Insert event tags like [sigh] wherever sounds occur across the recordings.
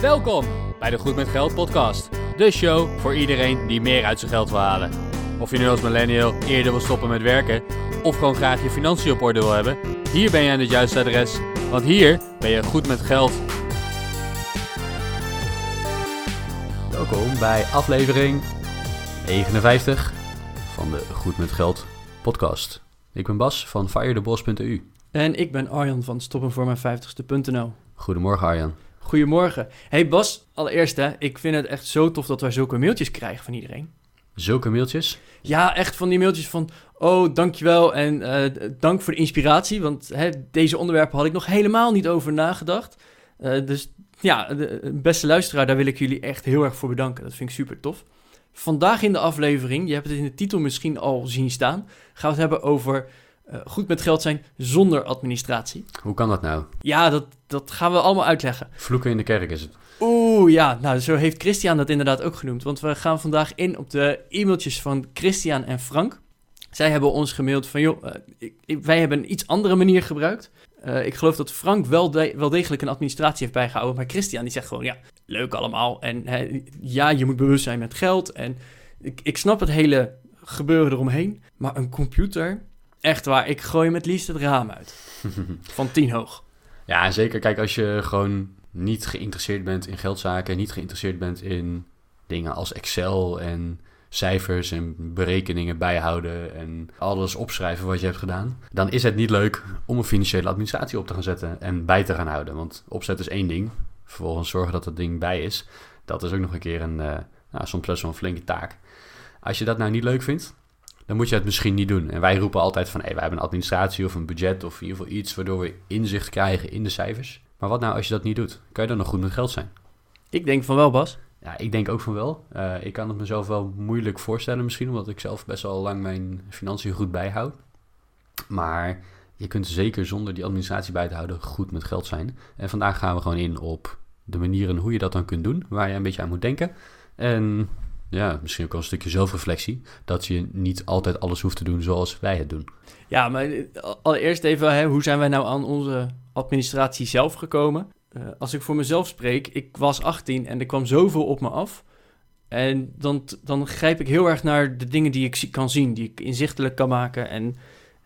Welkom bij de Goed met Geld podcast. De show voor iedereen die meer uit zijn geld wil halen. Of je nu als millennial eerder wil stoppen met werken of gewoon graag je financiën op orde wil hebben, hier ben je aan het juiste adres, want hier ben je goed met geld. Welkom bij aflevering 59 van de Goed met Geld podcast. Ik ben Bas van firetheboss.eu. En ik ben Arjan van stoppenvoormijn50ste.nl. Goedemorgen Arjan. Goedemorgen. Hey Bas, allereerst hè, ik vind het echt zo tof dat wij zulke mailtjes krijgen van iedereen. Zulke mailtjes? Ja, echt van die mailtjes van, oh dankjewel en eh, dank voor de inspiratie, want hè, deze onderwerpen had ik nog helemaal niet over nagedacht. Uh, dus ja, de, beste luisteraar, daar wil ik jullie echt heel erg voor bedanken. Dat vind ik super tof. Vandaag in de aflevering, je hebt het in de titel misschien al zien staan, gaan we het hebben over uh, goed met geld zijn zonder administratie. Hoe kan dat nou? Ja, dat, dat gaan we allemaal uitleggen. Vloeken in de kerk is het. Oeh, ja. Nou, zo heeft Christian dat inderdaad ook genoemd. Want we gaan vandaag in op de e-mailtjes van Christian en Frank. Zij hebben ons gemaild van, joh, uh, ik, wij hebben een iets andere manier gebruikt. Uh, ik geloof dat Frank wel, de, wel degelijk een administratie heeft bijgehouden. Maar Christian die zegt gewoon, ja, leuk allemaal. En ja, je moet bewust zijn met geld. En ik, ik snap het hele gebeuren eromheen. Maar een computer, echt waar, ik gooi hem het liefst het raam uit. [laughs] Van tien hoog. Ja, en zeker. Kijk, als je gewoon niet geïnteresseerd bent in geldzaken, niet geïnteresseerd bent in dingen als Excel en cijfers en berekeningen bijhouden en alles opschrijven wat je hebt gedaan, dan is het niet leuk om een financiële administratie op te gaan zetten en bij te gaan houden. Want opzet is één ding, vervolgens zorgen dat dat ding bij is, dat is ook nog een keer een, uh, nou, soms best wel een flinke taak. Als je dat nou niet leuk vindt, dan moet je het misschien niet doen. En wij roepen altijd van, hey, wij hebben een administratie of een budget of in ieder geval iets waardoor we inzicht krijgen in de cijfers. Maar wat nou als je dat niet doet? Kan je dan nog goed met geld zijn? Ik denk van wel, Bas. Ja, ik denk ook van wel. Uh, ik kan het mezelf wel moeilijk voorstellen misschien, omdat ik zelf best wel lang mijn financiën goed bijhoud. Maar je kunt zeker zonder die administratie bij te houden goed met geld zijn. En vandaag gaan we gewoon in op de manieren hoe je dat dan kunt doen, waar je een beetje aan moet denken. En ja, misschien ook wel een stukje zelfreflectie, dat je niet altijd alles hoeft te doen zoals wij het doen. Ja, maar allereerst even, hè, hoe zijn wij nou aan onze administratie zelf gekomen? Uh, als ik voor mezelf spreek, ik was 18 en er kwam zoveel op me af. En dan, dan grijp ik heel erg naar de dingen die ik kan zien, die ik inzichtelijk kan maken en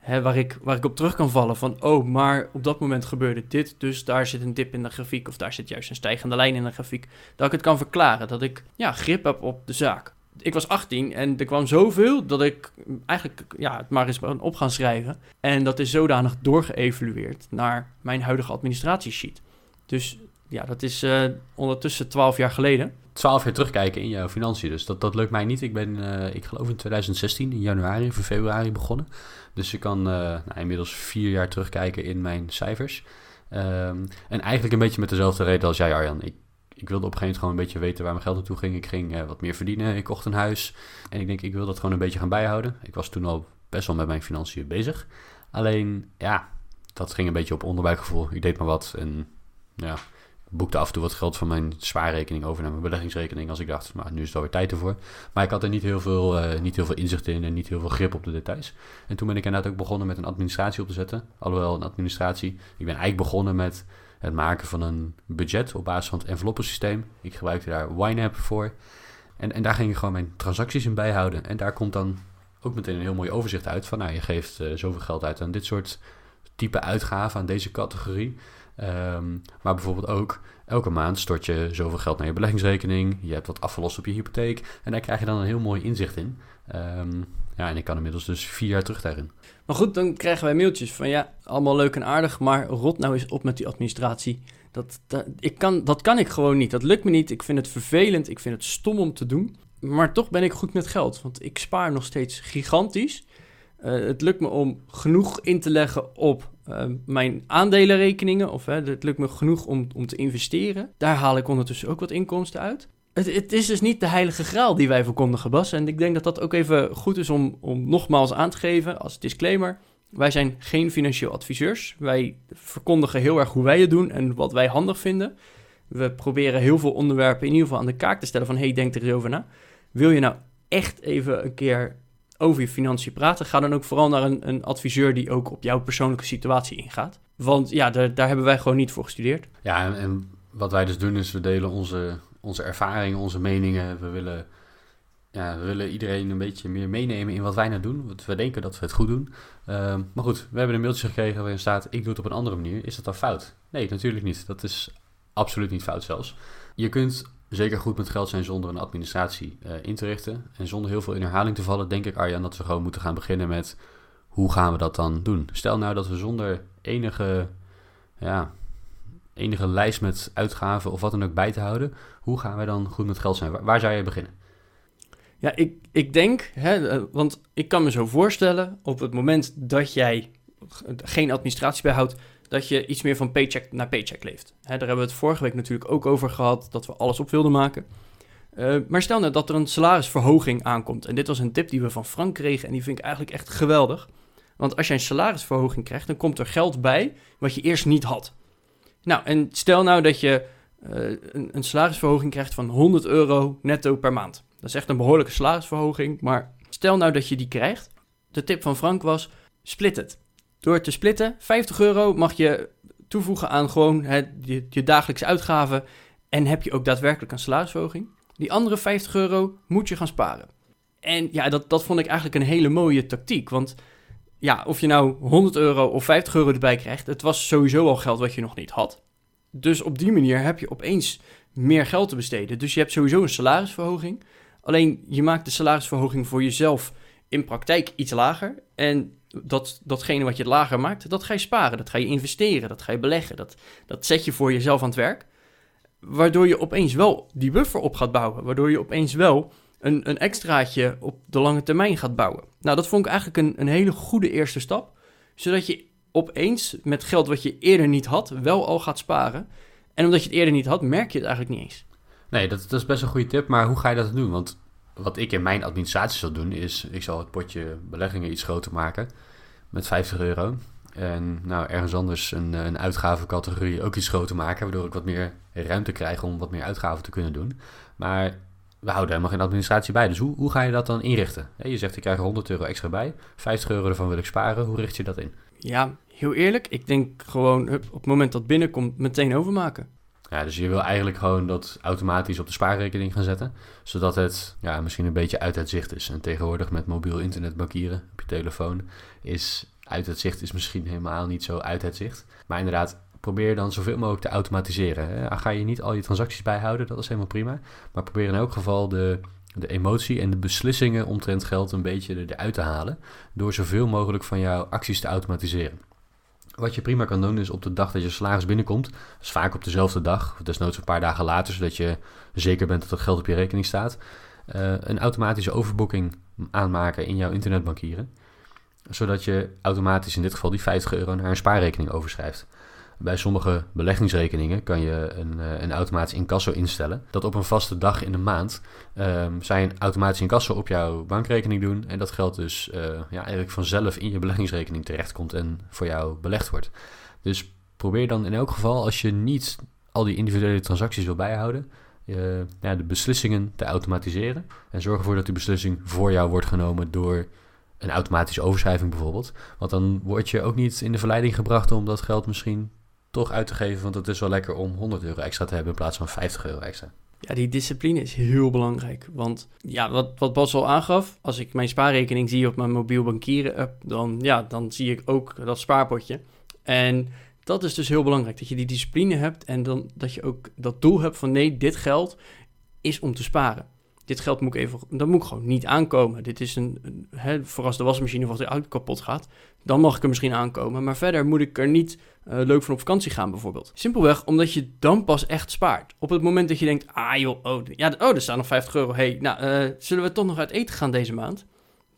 hè, waar, ik, waar ik op terug kan vallen. Van, oh, maar op dat moment gebeurde dit, dus daar zit een dip in de grafiek of daar zit juist een stijgende lijn in de grafiek. Dat ik het kan verklaren, dat ik ja, grip heb op de zaak. Ik was 18 en er kwam zoveel dat ik eigenlijk ja, het maar eens op gaan schrijven. En dat is zodanig doorgeëvalueerd naar mijn huidige administratiesheet. Dus ja, dat is uh, ondertussen 12 jaar geleden. 12 jaar terugkijken in jouw financiën, dus dat, dat lukt mij niet. Ik ben, uh, ik geloof in 2016, in januari of februari begonnen. Dus ik kan uh, nou, inmiddels vier jaar terugkijken in mijn cijfers. Um, en eigenlijk een beetje met dezelfde reden als jij, Arjan. Ik, ik wilde op een gegeven moment gewoon een beetje weten waar mijn geld naartoe ging. Ik ging wat meer verdienen, ik kocht een huis. En ik denk, ik wil dat gewoon een beetje gaan bijhouden. Ik was toen al best wel met mijn financiën bezig. Alleen, ja, dat ging een beetje op onderbuikgevoel. Ik deed maar wat en ja, boekte af en toe wat geld van mijn spaarrekening over naar mijn beleggingsrekening. Als ik dacht, maar nu is het alweer tijd ervoor. Maar ik had er niet heel, veel, uh, niet heel veel inzicht in en niet heel veel grip op de details. En toen ben ik inderdaad ook begonnen met een administratie op te zetten. Alhoewel een administratie. Ik ben eigenlijk begonnen met het maken van een budget op basis van het enveloppensysteem. Ik gebruikte daar YNAB voor. En, en daar ging ik gewoon mijn transacties in bijhouden. En daar komt dan ook meteen een heel mooi overzicht uit van, nou, je geeft uh, zoveel geld uit aan dit soort type uitgaven, aan deze categorie. Um, maar bijvoorbeeld ook elke maand stort je zoveel geld naar je beleggingsrekening. Je hebt wat afgelost op je hypotheek. En daar krijg je dan een heel mooi inzicht in. Um, ja, en ik kan inmiddels dus vier jaar terug. Maar goed, dan krijgen wij mailtjes van ja, allemaal leuk en aardig, maar rot nou eens op met die administratie. Dat, dat, ik kan, dat kan ik gewoon niet. Dat lukt me niet. Ik vind het vervelend. Ik vind het stom om te doen. Maar toch ben ik goed met geld, want ik spaar nog steeds gigantisch. Uh, het lukt me om genoeg in te leggen op uh, mijn aandelenrekeningen. Of het lukt me genoeg om, om te investeren. Daar haal ik ondertussen ook wat inkomsten uit. Het, het, is dus niet de heilige graal die wij verkondigen, Bas. En ik denk dat dat ook even goed is om, om nogmaals aan te geven als disclaimer. Wij zijn geen financieel adviseurs. Wij verkondigen heel erg hoe wij het doen en wat wij handig vinden. We proberen heel veel onderwerpen in ieder geval aan de kaak te stellen van... hey, denk er eens over na. Wil je nou echt even een keer over je financiën praten, ga dan ook vooral naar een, een adviseur die ook op jouw persoonlijke situatie ingaat. Want ja, daar, daar hebben wij gewoon niet voor gestudeerd. Ja, en, wat wij dus doen is we delen onze, onze ervaringen, onze meningen. We willen, ja, we willen iedereen een beetje meer meenemen in wat wij nou doen. Want we denken dat we het goed doen. Ehm, maar goed, we hebben een mailtje gekregen waarin staat: Ik doe het op een andere manier. Is dat dan fout? Nee, natuurlijk niet. Dat is absoluut niet fout zelfs. Je kunt zeker goed met geld zijn zonder een administratie uh, in te richten. En zonder heel veel in herhaling te vallen, denk ik, Arjan, dat we gewoon moeten gaan beginnen met hoe gaan we dat dan doen? Stel nou dat we zonder enige, ja, enige lijst met uitgaven of wat dan ook bij te houden, hoe gaan wij dan goed met geld zijn? Waar, waar zou je beginnen? Ja, ik, ik denk, hè, eh, want ik kan me zo voorstellen, op het moment dat jij geen administratie bijhoudt, dat je iets meer van paycheck naar paycheck leeft. Hè, daar hebben we het vorige week natuurlijk ook over gehad, dat we alles op wilden maken. Uh, maar stel nou dat er een salarisverhoging aankomt. En dit was een tip die we van Frank kregen en die vind ik eigenlijk echt geweldig. Want als je een salarisverhoging krijgt, dan komt er geld bij wat je eerst niet had. Nou, en stel nou dat je een, een, salarisverhoging krijgt van 100 euro netto per maand. Dat is echt een behoorlijke salarisverhoging, maar stel nou dat je die krijgt. De tip van Frank was, split het. Door te splitten, 50 euro mag je toevoegen aan gewoon je, je dagelijkse uitgaven en heb je ook daadwerkelijk een salarisverhoging. Die andere 50 euro moet je gaan sparen. En ja, dat, dat vond ik eigenlijk een hele mooie tactiek, want ja, of je nou 100 euro of 50 euro erbij krijgt, het was sowieso al geld wat je nog niet had. Dus op die manier heb je opeens meer geld te besteden. Dus je hebt sowieso een salarisverhoging. Alleen je maakt de salarisverhoging voor jezelf in praktijk iets lager. En dat, datgene wat je lager maakt, dat ga je sparen. Dat ga je investeren. Dat ga je beleggen. Dat, dat zet je voor jezelf aan het werk. Waardoor je opeens wel die buffer op gaat bouwen. Waardoor je opeens wel een, een extraatje op de lange termijn gaat bouwen. Nou, dat vond ik eigenlijk een, een hele goede eerste stap. Zodat je opeens met geld wat je eerder niet had, wel al gaat sparen. En omdat je het eerder niet had, merk je het eigenlijk niet eens. Nee, dat, dat is best een goede tip, maar hoe ga je dat doen? Want wat ik in mijn administratie zal doen, is ik zal het potje beleggingen iets groter maken met 50 euro. En nou, ergens anders een, een uitgavencategorie ook iets groter maken, waardoor ik wat meer ruimte krijg om wat meer uitgaven te kunnen doen. Maar we houden helemaal geen administratie bij. Dus hoe, hoe ga je dat dan inrichten? Je zegt, ik krijg 100 euro extra bij. 50 euro ervan wil ik sparen. Hoe richt je dat in? Ja, heel eerlijk. Ik denk gewoon op het moment dat binnenkomt meteen overmaken. Ja, dus je wil eigenlijk gewoon dat automatisch op de spaarrekening gaan zetten. Zodat het ja, misschien een beetje uit het zicht is. En tegenwoordig met mobiel internet bankieren op je telefoon is uit het zicht is misschien helemaal niet zo uit het zicht. Maar inderdaad, probeer dan zoveel mogelijk te automatiseren. Ga je niet al je transacties bijhouden, dat is helemaal prima. Maar probeer in elk geval de, de emotie en de beslissingen omtrent geld een beetje eruit te halen. Door zoveel mogelijk van jouw acties te automatiseren. Wat je prima kan doen is op de dag dat je salaris binnenkomt, vaak op dezelfde dag, desnoods een paar dagen later, zodat je zeker bent dat het geld op je rekening staat, uh, een automatische overboeking aanmaken in jouw internetbankieren. Zodat je automatisch in dit geval die 50 euro naar een spaarrekening overschrijft. Bij sommige beleggingsrekeningen kan je een, eh, een automatisch incasso instellen. Dat op een vaste dag in de maand um, zij een automatisch incasso op jouw bankrekening doen. En dat geld dus uh, ja, eigenlijk vanzelf in je beleggingsrekening terechtkomt en voor jou belegd wordt. Dus probeer dan in elk geval, als je niet al die individuele transacties wil bijhouden, uh, ja, de beslissingen te automatiseren. En zorg ervoor dat die beslissing voor jou wordt genomen door een automatische overschrijving bijvoorbeeld. Want dan word je ook niet in de verleiding gebracht om dat geld misschien toch uit te geven. Want het is wel lekker om 100 euro extra te hebben in plaats van 50 euro extra. Ja, die discipline is heel belangrijk. Want ja, wat, wat Bas al aangaf, als ik mijn spaarrekening zie op mijn mobiel bankieren app, dan, ja, dan zie ik ook dat spaarpotje. En dat is dus heel belangrijk, dat je die discipline hebt en dan, dat je ook dat doel hebt van nee, dit geld is om te sparen. Dit geld moet ik even, dat moet ik gewoon niet aankomen. Dit is een, hè, voor als de wasmachine of de auto kapot gaat, dan mag ik er misschien aankomen. Maar verder moet ik er niet uh, leuk van op vakantie gaan bijvoorbeeld. Simpelweg omdat je dan pas echt spaart. Op het moment dat je denkt, ah joh, oh, ja, oh er staan nog 50 euro. hey, nou, uh, zullen we toch nog uit eten gaan deze maand?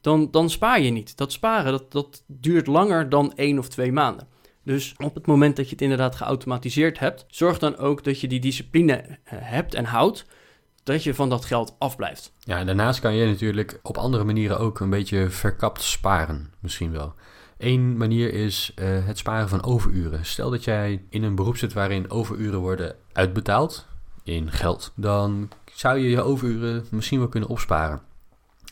Dan, dan spaar je niet. Dat sparen, dat, dat duurt langer dan één of twee maanden. Dus op het moment dat je het inderdaad geautomatiseerd hebt, zorg dan ook dat je die discipline eh, hebt en houdt dat je van dat geld afblijft. Ja, daarnaast kan je natuurlijk op andere manieren ook een beetje verkapt sparen, misschien wel. Eén manier is uh, het sparen van overuren. Stel dat jij in een beroep zit waarin overuren worden uitbetaald in geld, dan zou je je overuren misschien wel kunnen opsparen.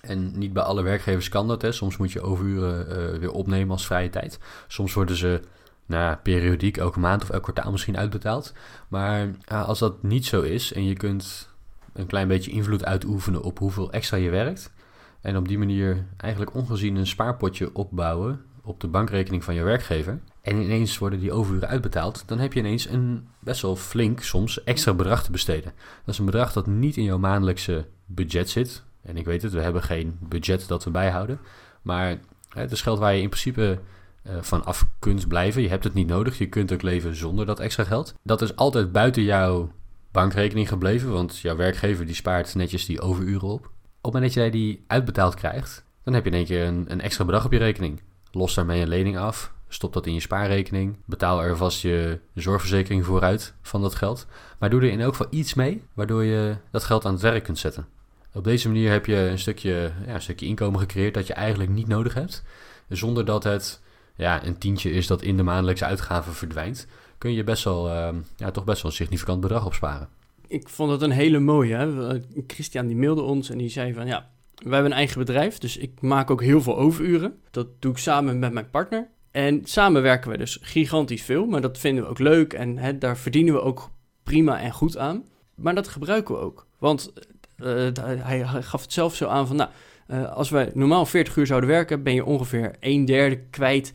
En niet bij alle werkgevers kan dat. Hè. Soms moet je overuren uh, weer opnemen als vrije tijd. Soms worden ze nou, periodiek, elke maand of elk kwartaal misschien uitbetaald. Maar als dat niet zo is en je kunt een klein beetje invloed uitoefenen op hoeveel extra je werkt. En op die manier eigenlijk ongezien een spaarpotje opbouwen op de bankrekening van je werkgever. En ineens worden die overuren uitbetaald. Dan heb je ineens een best wel flink soms extra bedrag te besteden. Dat is een bedrag dat niet in jouw maandelijkse budget zit. En ik weet het, we hebben geen budget dat we bijhouden. Maar het is geld waar je in principe uh, van af kunt blijven. Je hebt het niet nodig. Je kunt ook leven zonder dat extra geld. Dat is altijd buiten jouw bankrekening gebleven. Want jouw werkgever die spaart netjes die overuren op. Op het moment dat jij die uitbetaald krijgt, dan heb je in één keer een, een extra bedrag op je rekening. Los daarmee een lening af. Stop dat in je spaarrekening. Betaal er vast je zorgverzekering vooruit van dat geld. Maar doe er in elk geval iets mee, waardoor je dat geld aan het werk kunt zetten. Op deze manier heb je een stukje, ja, een stukje inkomen gecreëerd dat je eigenlijk niet nodig hebt. Zonder dat het ja, een tientje is dat in de maandelijkse uitgaven verdwijnt, kun je best wel, uh, ja, toch best wel een significant bedrag opsparen. Ik vond het een hele mooie. Hè? Christian die mailde ons en die zei van ja, wij hebben een eigen bedrijf, dus ik maak ook heel veel overuren. Dat doe ik samen met mijn partner. En samen werken we dus gigantisch veel, maar dat vinden we ook leuk en hè, daar verdienen we ook prima en goed aan. Maar dat gebruiken we ook. Want uh, hij gaf het zelf zo aan van, nou, uh, als we normaal 40 uur zouden werken, ben je ongeveer een derde kwijt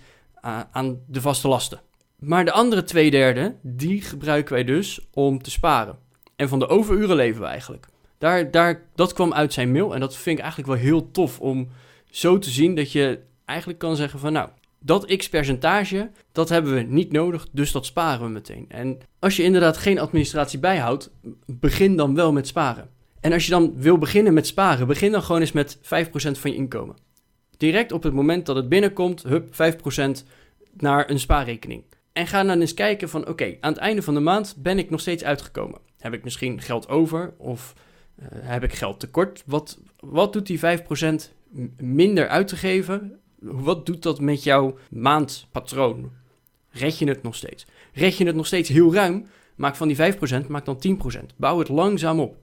aan de vaste lasten. Maar de andere twee derde, die gebruiken wij dus om te sparen. En van de overuren leven we eigenlijk. Daar, daar, dat kwam uit zijn mail en dat vind ik eigenlijk wel heel tof om zo te zien dat je eigenlijk kan zeggen van nou, dat x percentage, dat hebben we niet nodig, dus dat sparen we meteen. En als je inderdaad geen administratie bijhoudt, begin dan wel met sparen. En als je dan wil beginnen met sparen, begin dan gewoon eens met 5% van je inkomen. Direct op het moment dat het binnenkomt, hup, 5% naar een spaarrekening. En ga dan eens kijken van, oké, aan het einde van de maand ben ik nog steeds uitgekomen. Heb ik misschien geld over of uh, heb ik geld tekort? Wat, wat doet die 5% minder uit te geven? Wat doet dat met jouw maandpatroon? Red je het nog steeds? Red je het nog steeds heel ruim? Maak van die 5%, maak dan 10%. Bouw het langzaam op.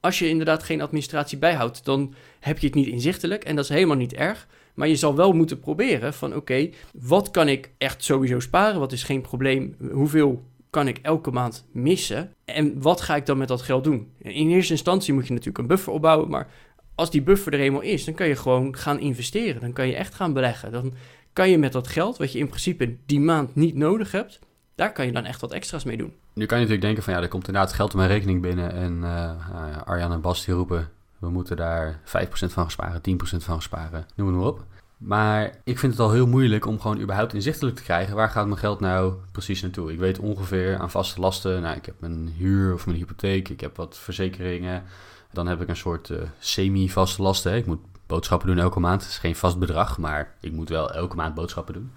Als je inderdaad geen administratie bijhoudt, dan heb je het niet inzichtelijk en dat is helemaal niet erg. Maar je zal wel moeten proberen van oké, wat kan ik echt sowieso sparen? Wat is geen probleem? Hoeveel kan ik elke maand missen? En wat ga ik dan met dat geld doen? In eerste instantie moet je natuurlijk een buffer opbouwen, maar als die buffer er eenmaal is, dan kan je gewoon gaan investeren. Dan kan je echt gaan beleggen. Dan kan je met dat geld, wat je in principe die maand niet nodig hebt, daar kan je dan echt wat extra's mee doen. Nu kan je natuurlijk denken van ja, er komt inderdaad geld op mijn rekening binnen en uh, Arjan en Bas die roepen we moeten daar 5% van sparen, 10% van sparen, noem het maar op. Maar ik vind het al heel moeilijk om gewoon überhaupt inzichtelijk te krijgen waar gaat mijn geld nou precies naartoe. Ik weet ongeveer aan vaste lasten, nou ik heb mijn huur of mijn hypotheek, ik heb wat verzekeringen. Dan heb ik een soort uh, semi-vaste lasten. Ik moet boodschappen doen elke maand. Het is geen vast bedrag, maar ik moet wel elke maand boodschappen doen.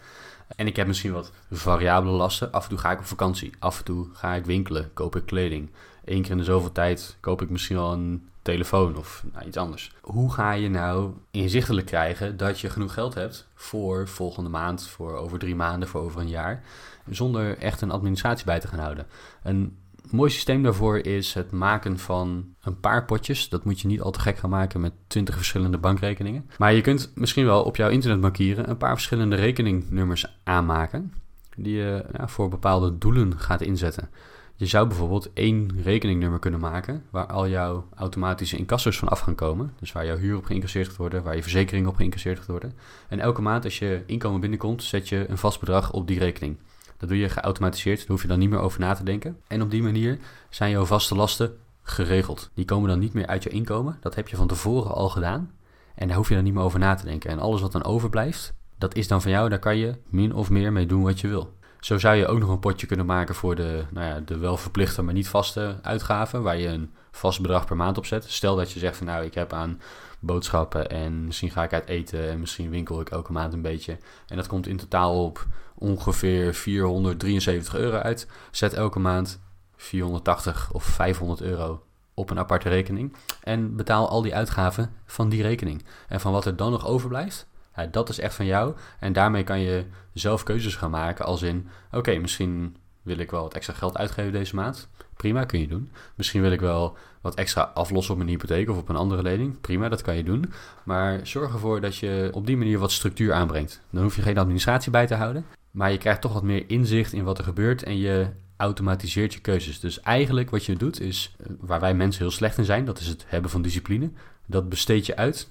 En ik heb misschien wat variabele lasten. Af en toe ga ik op vakantie. Af en toe ga ik winkelen, koop ik kleding. Eén keer in de zoveel tijd koop ik misschien wel een telefoon of nou, iets anders. Hoe ga je nou inzichtelijk krijgen dat je genoeg geld hebt voor volgende maand, voor over drie maanden, voor over een jaar, zonder echt een administratie bij te gaan houden? Een mooi systeem daarvoor is het maken van een paar potjes. Dat moet je niet al te gek gaan maken met 20 verschillende bankrekeningen. Maar je kunt misschien wel op jouw internetbankieren een paar verschillende rekeningnummers aanmaken. Die je ja, voor bepaalde doelen gaat inzetten. Je zou bijvoorbeeld één rekeningnummer kunnen maken waar al jouw automatische incassos van af gaan komen. Dus waar jouw huur op geïncasseerd gaat worden, waar je verzekering op geïncasseerd gaat worden. En elke maand als je inkomen binnenkomt, zet je een vast bedrag op die rekening. Dat doe je geautomatiseerd, daar hoef je dan niet meer over na te denken. En op die manier zijn jouw vaste lasten geregeld. Die komen dan niet meer uit je inkomen. Dat heb je van tevoren al gedaan. En daar hoef je dan niet meer over na te denken. En alles wat dan overblijft, dat is dan van jou. Daar kan je min of meer mee doen wat je wil. Zo zou je ook nog een potje kunnen maken voor de, nou ja, de wel verplichte, maar niet vaste uitgaven. Waar je een vast bedrag per maand op zet. Stel dat je zegt van nou, ik heb aan boodschappen en misschien ga ik uit eten en misschien winkel ik elke maand een beetje. En dat komt in totaal op ongeveer 473 euro uit. Zet elke maand 480 of 500 euro op een aparte rekening. En betaal al die uitgaven van die rekening. En van wat er dan nog overblijft, dat is echt van jou. En daarmee kan je zelf keuzes gaan maken. Als in, oké, misschien wil ik wel wat extra geld uitgeven deze maand. Prima, kun je doen. Misschien wil ik wel wat extra aflossen op mijn hypotheek of op een andere lening. Prima, dat kan je doen. Maar zorg ervoor dat je op die manier wat structuur aanbrengt. Dan hoef je geen administratie bij te houden. Maar je krijgt toch wat meer inzicht in wat er gebeurt en je automatiseert je keuzes. Dus eigenlijk wat je doet is, eh, waar wij mensen heel slecht in zijn, dat is het hebben van discipline. Dat besteed je uit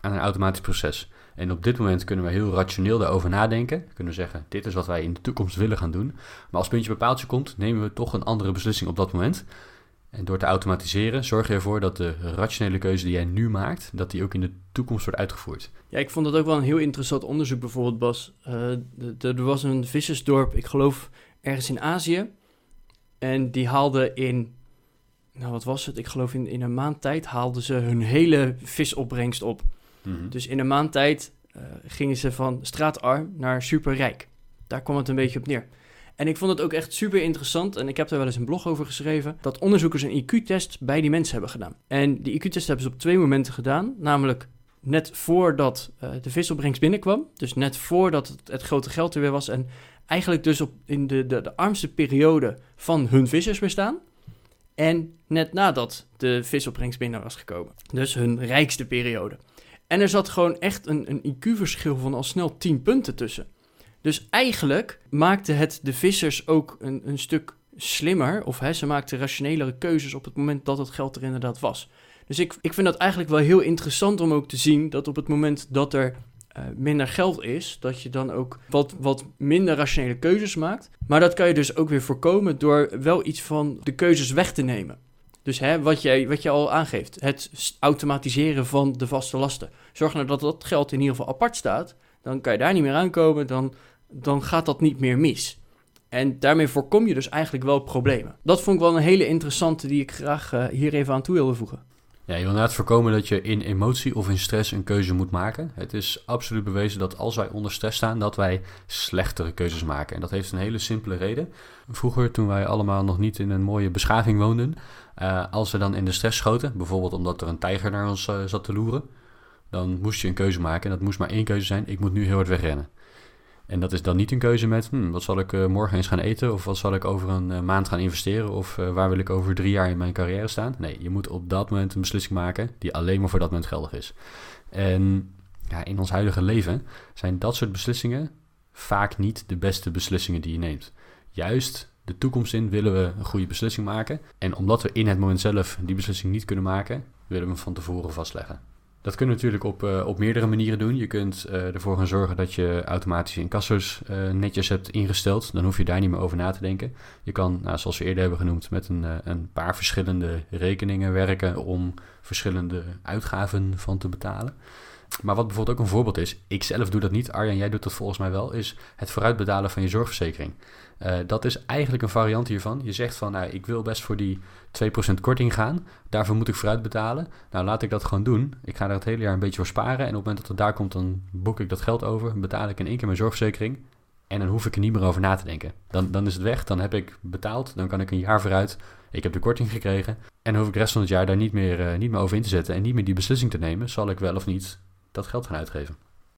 aan een automatisch proces. En op dit moment kunnen we heel rationeel daarover nadenken. Kunnen we zeggen, dit is wat wij in de toekomst willen gaan doen. Maar als puntje bepaaltje komt, nemen we toch een andere beslissing op dat moment. En door te automatiseren zorg je ervoor dat de rationele keuze die jij nu maakt, dat die ook in de toekomst wordt uitgevoerd. Ja, ik vond dat ook wel een heel interessant onderzoek bijvoorbeeld, Bas. Uh, er was een vissersdorp, ik geloof ergens in Azië. En die haalden in, nou wat was het? Ik geloof in, in een maand tijd haalden ze hun hele visopbrengst op. Mhm. Dus in een maand tijd uh, gingen ze van straatarm naar superrijk. Daar kwam het een beetje op neer. En ik vond het ook echt super interessant, en ik heb daar wel eens een blog over geschreven, dat onderzoekers een IQ-test bij die mensen hebben gedaan. En die IQ-test hebben ze op twee momenten gedaan, namelijk net voordat uh, de visopbrengst binnenkwam, dus net voordat het, het, grote geld er weer was, en eigenlijk dus op, in de, de, de armste periode van hun vissersbestaan. En net nadat de visopbrengst binnen was gekomen. Dus hun rijkste periode. En er zat gewoon echt een, een IQ-verschil van al snel 10 punten tussen. Dus eigenlijk maakte het de vissers ook een, een stuk slimmer. Of ze maakten rationelere keuzes op het moment dat het geld er inderdaad was. Dus ik, ik vind dat eigenlijk wel heel interessant om ook te zien dat op het moment dat er uh, minder geld is, dat je dan ook wat, wat minder rationele keuzes maakt. Maar dat kan je dus ook weer voorkomen door wel iets van de keuzes weg te nemen. Dus hè, wat, jij, wat je al aangeeft, het automatiseren van de vaste lasten. Zorg nou dat dat geld in ieder geval apart staat. Dan kan je daar niet meer aankomen, dan, dan gaat dat niet meer mis. En daarmee voorkom je dus eigenlijk wel problemen. Dat vond ik wel een hele interessante die ik graag uh, hier even aan toe wilde voegen. Ja, je wil inderdaad voorkomen dat je in emotie of in stress een keuze moet maken. Het is absoluut bewezen dat als wij onder stress staan, dat wij slechtere keuzes maken. En dat heeft een hele simpele reden. Vroeger, toen wij allemaal nog niet in een mooie beschaving woonden, uh, als we dan in de stress schoten, bijvoorbeeld omdat er een tijger naar ons uh, zat te loeren, dan moest je een keuze maken. En dat moest maar één keuze zijn, ik moet nu heel hard wegrennen. En dat is dan niet een keuze met, hm, wat zal ik uh, morgen eens gaan eten? Of wat zal ik over een uh, maand gaan investeren? Of uh, waar wil ik over drie jaar in mijn carrière staan? Nee, je moet op dat moment een beslissing maken die alleen maar voor dat moment geldig is. En ja, in ons huidige leven zijn dat soort beslissingen vaak niet de beste beslissingen die je neemt. Juist de toekomst in willen we een goede beslissing maken. En omdat we in het moment zelf die beslissing niet kunnen maken, willen we hem van tevoren vastleggen. Dat kun je natuurlijk op, uh, op meerdere manieren doen. Je kunt uh, ervoor gaan zorgen dat je automatische incassers uh, netjes hebt ingesteld. Dan hoef je daar niet meer over na te denken. Je kan, nou, zoals we eerder hebben genoemd, met een, een paar verschillende rekeningen werken om verschillende uitgaven van te betalen. Maar wat bijvoorbeeld ook een voorbeeld is, ik zelf doe dat niet, Arjan, jij doet dat volgens mij wel, is het vooruitbetalen van je zorgverzekering. Uh, dat is eigenlijk een variant hiervan. Je zegt van, nou, ik wil best voor die 2% korting gaan, daarvoor moet ik vooruit betalen. Nou, laat ik dat gewoon doen. Ik ga daar het hele jaar een beetje voor sparen en op het moment dat het daar komt, dan boek ik dat geld over, betaal ik in één keer mijn zorgverzekering en dan hoef ik er niet meer over na te denken. Dan, dan is het weg, dan heb ik betaald, dan kan ik een jaar vooruit, ik heb de korting gekregen en dan hoef ik de rest van het jaar daar niet meer, uh, niet meer over in te zetten en niet meer die beslissing te nemen, zal ik wel of niet dat geld gaan uitgeven.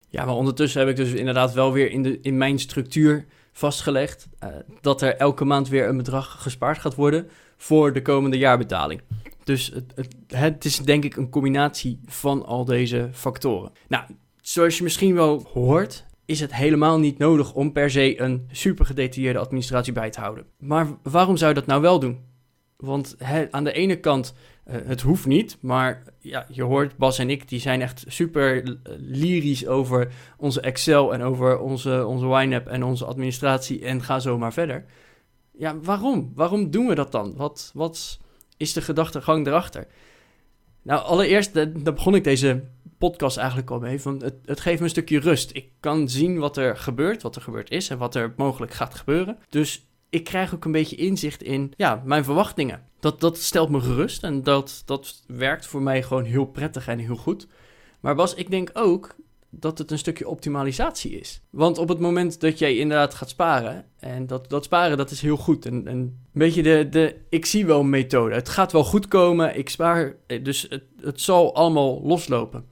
Ja, maar ondertussen heb ik dus inderdaad wel weer in, de, in mijn structuur vastgelegd uh, dat er elke maand weer een bedrag gespaard gaat worden voor de komende jaarbetaling. Dus het, het, het, is denk ik een combinatie van al deze factoren. Nou, zoals je misschien wel hoort, is het helemaal niet nodig om per se een super gedetailleerde administratie bij te houden. Maar waarom zou je dat nou wel doen? Want aan de ene kant het hoeft niet, maar ja, je hoort Bas en ik, die zijn echt super lyrisch over onze Excel en over onze, onze YNAB en onze administratie en ga zo maar verder. Ja, waarom? Waarom doen we dat dan? Wat, wat is de gedachtegang erachter? Nou, allereerst, daar begon ik deze podcast eigenlijk al mee, van het, het geeft me een stukje rust. Ik kan zien wat er gebeurt, wat er gebeurd is en wat er mogelijk gaat gebeuren. Dus ik krijg ook een beetje inzicht in ja, mijn verwachtingen. Dat, dat stelt me gerust en dat, dat werkt voor mij gewoon heel prettig en heel goed. Maar Bas, ik denk ook dat het een stukje optimalisatie is. Want op het moment dat jij inderdaad gaat sparen, en dat, dat sparen dat is heel goed. En, en een beetje de, de ik zie wel methode. Het gaat wel goed komen, ik spaar, dus het, het zal allemaal loslopen.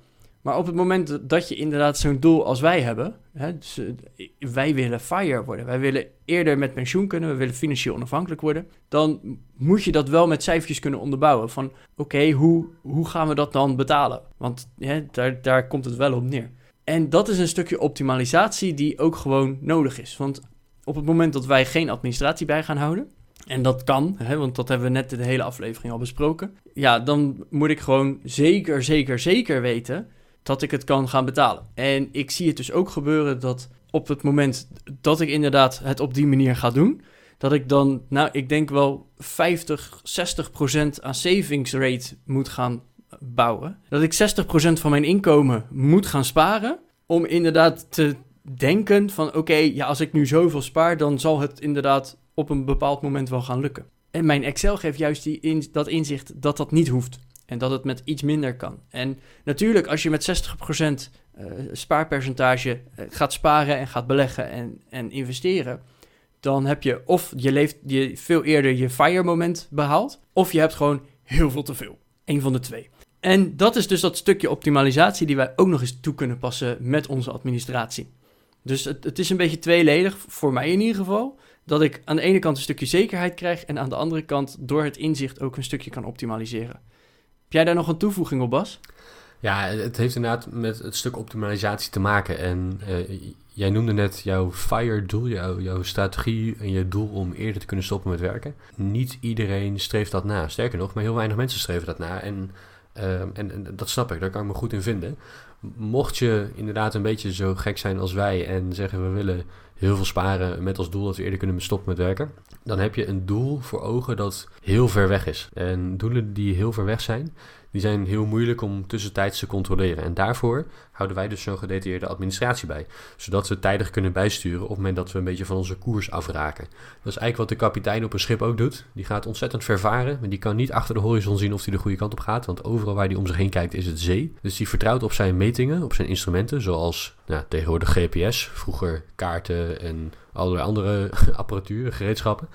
Maar op het moment dat je inderdaad zo'n doel als wij hebben, hè, dus, eh, wij willen FIRE worden, wij willen eerder met pensioen kunnen, we willen financieel onafhankelijk worden, dan moet je dat wel met cijfertjes kunnen onderbouwen. Van oké, hoe, hoe gaan we dat dan betalen? Want hè, daar, daar komt het wel op neer. En dat is een stukje optimalisatie die ook gewoon nodig is. Want op het moment dat wij geen administratie bij gaan houden, en dat kan, hè, want dat hebben we net de hele aflevering al besproken, ja, dan moet ik gewoon zeker, zeker, zeker weten dat ik het kan gaan betalen. En ik zie het dus ook gebeuren dat op het moment dat ik inderdaad het op die manier ga doen, dat ik dan, nou, ik denk wel 50, 60 procent aan savings rate moet gaan bouwen. Dat ik 60 procent van mijn inkomen moet gaan sparen om inderdaad te denken van, oké, ja, als ik nu zoveel spaar, dan zal het inderdaad op een bepaald moment wel gaan lukken. En mijn Excel geeft juist die in, dat inzicht dat dat niet hoeft. En dat het met iets minder kan. En natuurlijk, als je met 60% uh, spaarpercentage uh, gaat sparen en gaat beleggen en, en investeren, dan heb je of je leeft je veel eerder je fire moment behaald, of je hebt gewoon heel veel te veel. Eén van de twee. En dat is dus dat stukje optimalisatie die wij ook nog eens toe kunnen passen met onze administratie. Dus het, het is een beetje tweeledig, voor mij in ieder geval, dat ik aan de ene kant een stukje zekerheid krijg en aan de andere kant door het inzicht ook een stukje kan optimaliseren. Heb jij daar nog een toevoeging op, Bas? Ja, het heeft inderdaad met het stuk optimalisatie te maken. En uh, jij noemde net jouw FIRE-doel, jouw, jouw strategie en je doel om eerder te kunnen stoppen met werken. Niet iedereen streeft dat na. Sterker nog, maar heel weinig mensen streven dat na. En, en, en, dat snap ik, daar kan ik me goed in vinden. Mocht je inderdaad een beetje zo gek zijn als wij en zeggen we willen heel veel sparen met als doel dat we eerder kunnen stoppen met werken, dan heb je een doel voor ogen dat heel ver weg is. En doelen die heel ver weg zijn, die zijn heel moeilijk om tussentijds te controleren. En daarvoor houden wij dus zo'n gedetailleerde administratie bij. Zodat we tijdig kunnen bijsturen op het moment dat we een beetje van onze koers afraken. Dat is eigenlijk wat de kapitein op een schip ook doet. Die gaat ontzettend vervaren, maar die kan niet achter de horizon zien of hij de goede kant op gaat. Want overal waar hij om zich heen kijkt is het zee. Dus die vertrouwt op zijn metingen, op zijn instrumenten, zoals nou, tegenwoordig GPS, vroeger kaarten en allerlei andere [laughs] apparatuur, gereedschappen.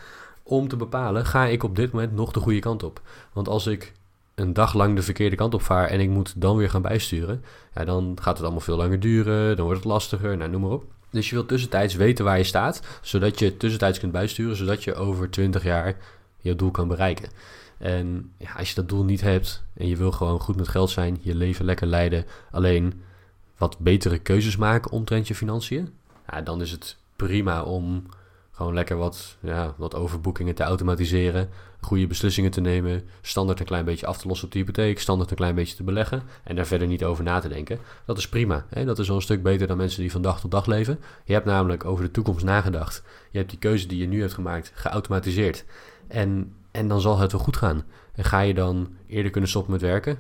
Om te bepalen, ga ik op dit moment nog de goede kant op? Want als ik een dag lang de verkeerde kant op vaar en ik moet dan weer gaan bijsturen, ja, dan gaat het allemaal veel langer duren, dan wordt het lastiger, nou, noem maar op. Dus je wilt tussentijds weten waar je staat, zodat je tussentijds kunt bijsturen, zodat je over 20 jaar je doel kan bereiken. En ja, als je dat doel niet hebt en je wil gewoon goed met geld zijn, je leven lekker leiden, alleen wat betere keuzes maken omtrent je financiën, ja, dan is het prima om gewoon lekker wat, ja, wat overboekingen te automatiseren, goede beslissingen te nemen, standaard een klein beetje af te lossen op de hypotheek, standaard een klein beetje te beleggen en daar verder niet over na te denken. Dat is prima. Hè? Dat is al een stuk beter dan mensen die van dag tot dag leven. Je hebt namelijk over de toekomst nagedacht. Je hebt die keuze die je nu hebt gemaakt geautomatiseerd. En, en dan zal het wel goed gaan. En ga je dan eerder kunnen stoppen met werken?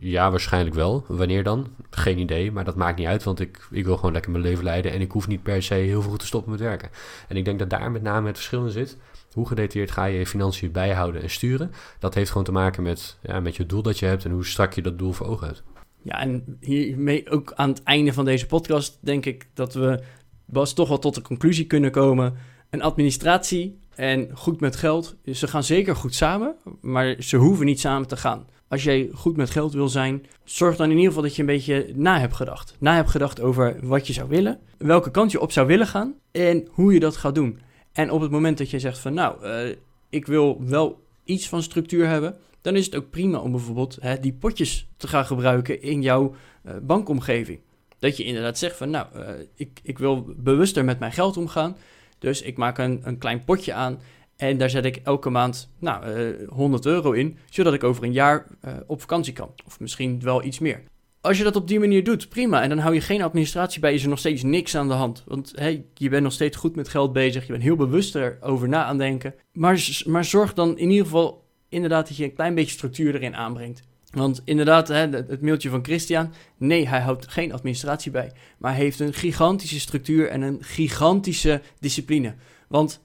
Ja, waarschijnlijk wel. Wanneer dan? Geen idee, maar dat maakt niet uit, want ik, ik wil gewoon lekker mijn leven leiden en ik hoef niet per se heel veel te stoppen met werken. En ik denk dat daar met name het verschil in zit. Hoe gedetailleerd ga je je financiën bijhouden en sturen? Dat heeft gewoon te maken met, ja, met je doel dat je hebt en hoe strak je dat doel voor ogen hebt. Ja, en hiermee ook aan het einde van deze podcast denk ik dat we Bas toch wel tot de conclusie kunnen komen. Een administratie en goed met geld, ze gaan zeker goed samen, maar ze hoeven niet samen te gaan als jij goed met geld wil zijn, zorg dan in ieder geval dat je een beetje na hebt gedacht. Na hebt gedacht over wat je zou willen, welke kant je op zou willen gaan en hoe je dat gaat doen. En op het moment dat je zegt van nou, uh, ik wil wel iets van structuur hebben, dan is het ook prima om bijvoorbeeld hè, die potjes te gaan gebruiken in jouw uh, bankomgeving. Dat je inderdaad zegt van nou, uh, ik, ik wil bewuster met mijn geld omgaan. Dus ik maak een, een klein potje aan en daar zet ik elke maand nou, uh, 100 euro in, zodat ik over een jaar uh, op vakantie kan. Of misschien wel iets meer. Als je dat op die manier doet, prima. En dan hou je geen administratie bij, is er nog steeds niks aan de hand. Want hey, je bent nog steeds goed met geld bezig, je bent heel bewust erover na aan denken. Maar, maar zorg dan in ieder geval inderdaad dat je een klein beetje structuur erin aanbrengt. Want inderdaad, het mailtje van Christian, nee, hij houdt geen administratie bij. Maar hij heeft een gigantische structuur en een gigantische discipline. Want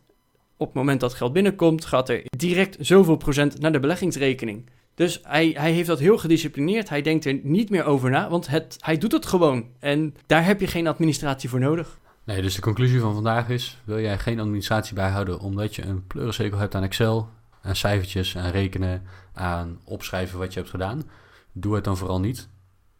op het moment dat geld binnenkomt, gaat er direct zoveel procent naar de beleggingsrekening. Dus hij, hij heeft dat heel gedisciplineerd. Hij denkt er niet meer over na, want het, hij doet het gewoon. En daar heb je geen administratie voor nodig. Nee, dus de conclusie van vandaag is: wil jij geen administratie bijhouden omdat je een pleurencekel hebt aan Excel, aan cijfertjes, aan rekenen, aan opschrijven wat je hebt gedaan? Doe het dan vooral niet.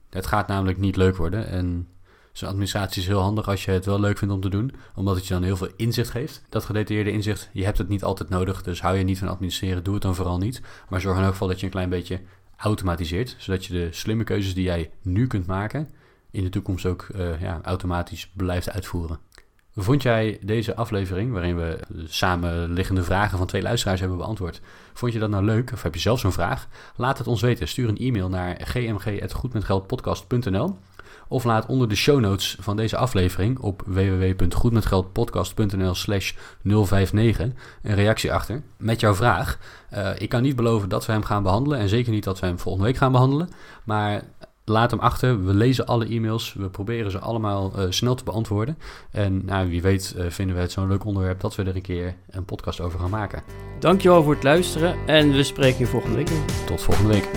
Het gaat namelijk niet leuk worden en Zo'n administratie is heel handig als je het wel leuk vindt om te doen, omdat het je dan heel veel inzicht geeft. Dat gedetailleerde inzicht, je hebt het niet altijd nodig, dus hou je niet van administreren, doe het dan vooral niet. Maar zorg in elk geval dat je een klein beetje automatiseert, zodat je de slimme keuzes die jij nu kunt maken, in de toekomst ook uh, ja, automatisch blijft uitvoeren. Vond jij deze aflevering, waarin we samenliggende vragen van twee luisteraars hebben beantwoord, vond je dat nou leuk of heb je zelf zo'n vraag? Laat het ons weten. Stuur een e-mail naar gmg.goedmetgeldpodcast.nl of laat onder de show notes van deze aflevering op www.goedmetgeldpodcast.nl slash 059 een reactie achter met jouw vraag. Uh, ik kan niet beloven dat we hem gaan behandelen en zeker niet dat we hem volgende week gaan behandelen. Maar laat hem achter. We lezen alle e-mails. We proberen ze allemaal uh, snel te beantwoorden. En nou, wie weet uh, vinden we het zo'n leuk onderwerp dat we er een keer een podcast over gaan maken. Dankjewel voor het luisteren en we spreken je volgende week weer. Tot volgende week.